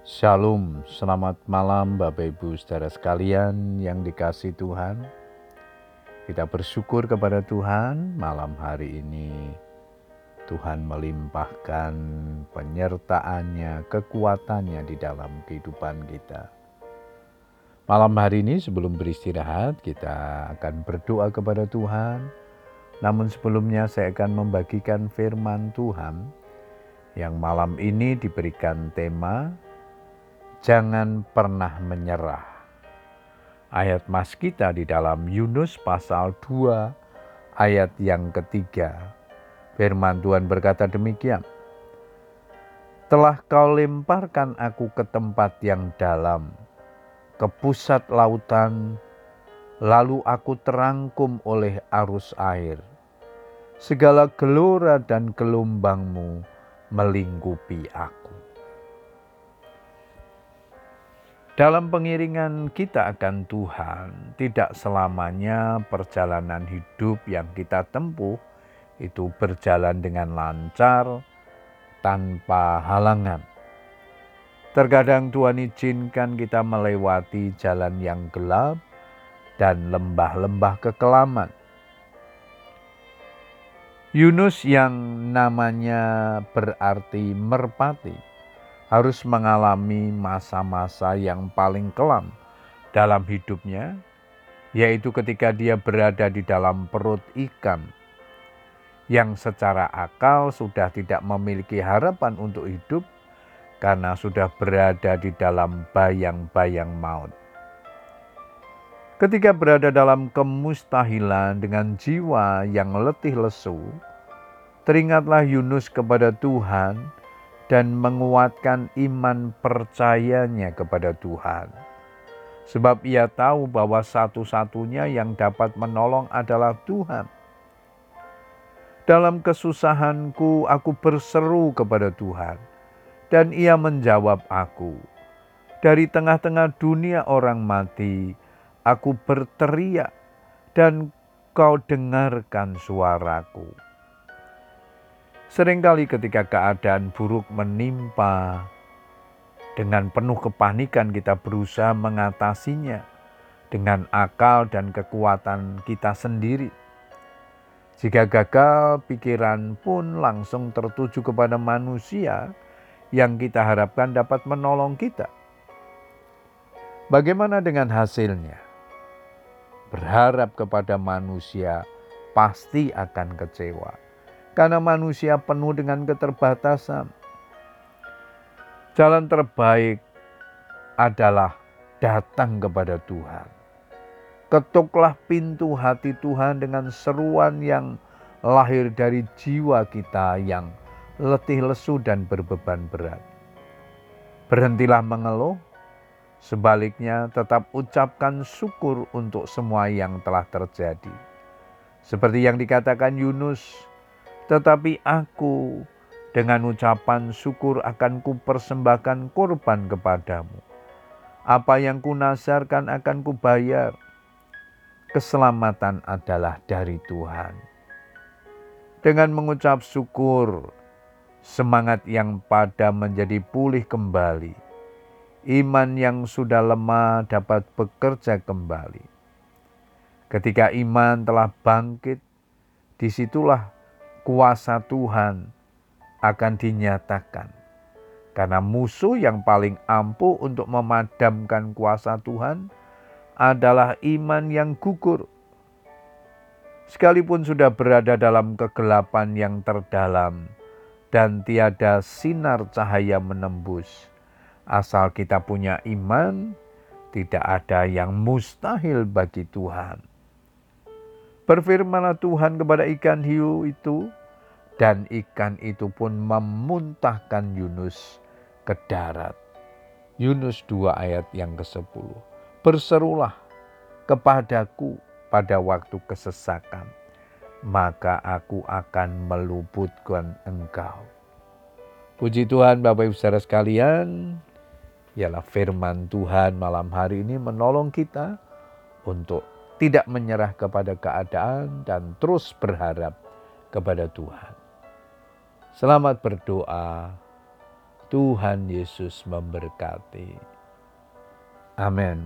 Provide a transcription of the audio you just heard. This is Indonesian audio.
Shalom, selamat malam Bapak Ibu saudara sekalian yang dikasih Tuhan. Kita bersyukur kepada Tuhan malam hari ini. Tuhan melimpahkan penyertaannya, kekuatannya di dalam kehidupan kita. Malam hari ini sebelum beristirahat kita akan berdoa kepada Tuhan. Namun sebelumnya saya akan membagikan firman Tuhan yang malam ini diberikan tema jangan pernah menyerah. Ayat mas kita di dalam Yunus pasal 2 ayat yang ketiga. Firman Tuhan berkata demikian. Telah kau lemparkan aku ke tempat yang dalam, ke pusat lautan, lalu aku terangkum oleh arus air. Segala gelora dan gelombangmu melingkupi aku. Dalam pengiringan kita akan Tuhan, tidak selamanya perjalanan hidup yang kita tempuh itu berjalan dengan lancar tanpa halangan. Terkadang Tuhan izinkan kita melewati jalan yang gelap dan lembah-lembah kekelaman. Yunus yang namanya berarti merpati harus mengalami masa-masa yang paling kelam dalam hidupnya, yaitu ketika dia berada di dalam perut ikan yang secara akal sudah tidak memiliki harapan untuk hidup karena sudah berada di dalam bayang-bayang maut. Ketika berada dalam kemustahilan dengan jiwa yang letih lesu, teringatlah Yunus kepada Tuhan dan menguatkan iman percayanya kepada Tuhan. Sebab ia tahu bahwa satu-satunya yang dapat menolong adalah Tuhan. Dalam kesusahanku, aku berseru kepada Tuhan, dan Ia menjawab aku. Dari tengah-tengah dunia orang mati, aku berteriak, dan Kau dengarkan suaraku. Seringkali ketika keadaan buruk menimpa, dengan penuh kepanikan kita berusaha mengatasinya dengan akal dan kekuatan kita sendiri. Jika gagal, pikiran pun langsung tertuju kepada manusia yang kita harapkan dapat menolong kita. Bagaimana dengan hasilnya? Berharap kepada manusia pasti akan kecewa karena manusia penuh dengan keterbatasan. Jalan terbaik adalah datang kepada Tuhan. Ketuklah pintu hati Tuhan dengan seruan yang lahir dari jiwa kita yang letih lesu dan berbeban berat. Berhentilah mengeluh, sebaliknya tetap ucapkan syukur untuk semua yang telah terjadi. Seperti yang dikatakan Yunus, tetapi aku dengan ucapan syukur akan kupersembahkan korban kepadamu. Apa yang kunasarkan akan kubayar. Keselamatan adalah dari Tuhan. Dengan mengucap syukur, semangat yang pada menjadi pulih kembali. Iman yang sudah lemah dapat bekerja kembali. Ketika iman telah bangkit, di situlah kuasa Tuhan akan dinyatakan. Karena musuh yang paling ampuh untuk memadamkan kuasa Tuhan adalah iman yang gugur. Sekalipun sudah berada dalam kegelapan yang terdalam dan tiada sinar cahaya menembus, asal kita punya iman, tidak ada yang mustahil bagi Tuhan. Berfirmanlah Tuhan kepada ikan hiu itu, dan ikan itu pun memuntahkan Yunus ke darat. Yunus 2 ayat yang ke-10. Berserulah kepadaku pada waktu kesesakan, maka aku akan meluputkan engkau. Puji Tuhan Bapak Ibu Saudara sekalian, ialah firman Tuhan malam hari ini menolong kita untuk tidak menyerah kepada keadaan dan terus berharap kepada Tuhan. Selamat berdoa. Tuhan Yesus memberkati. Amin.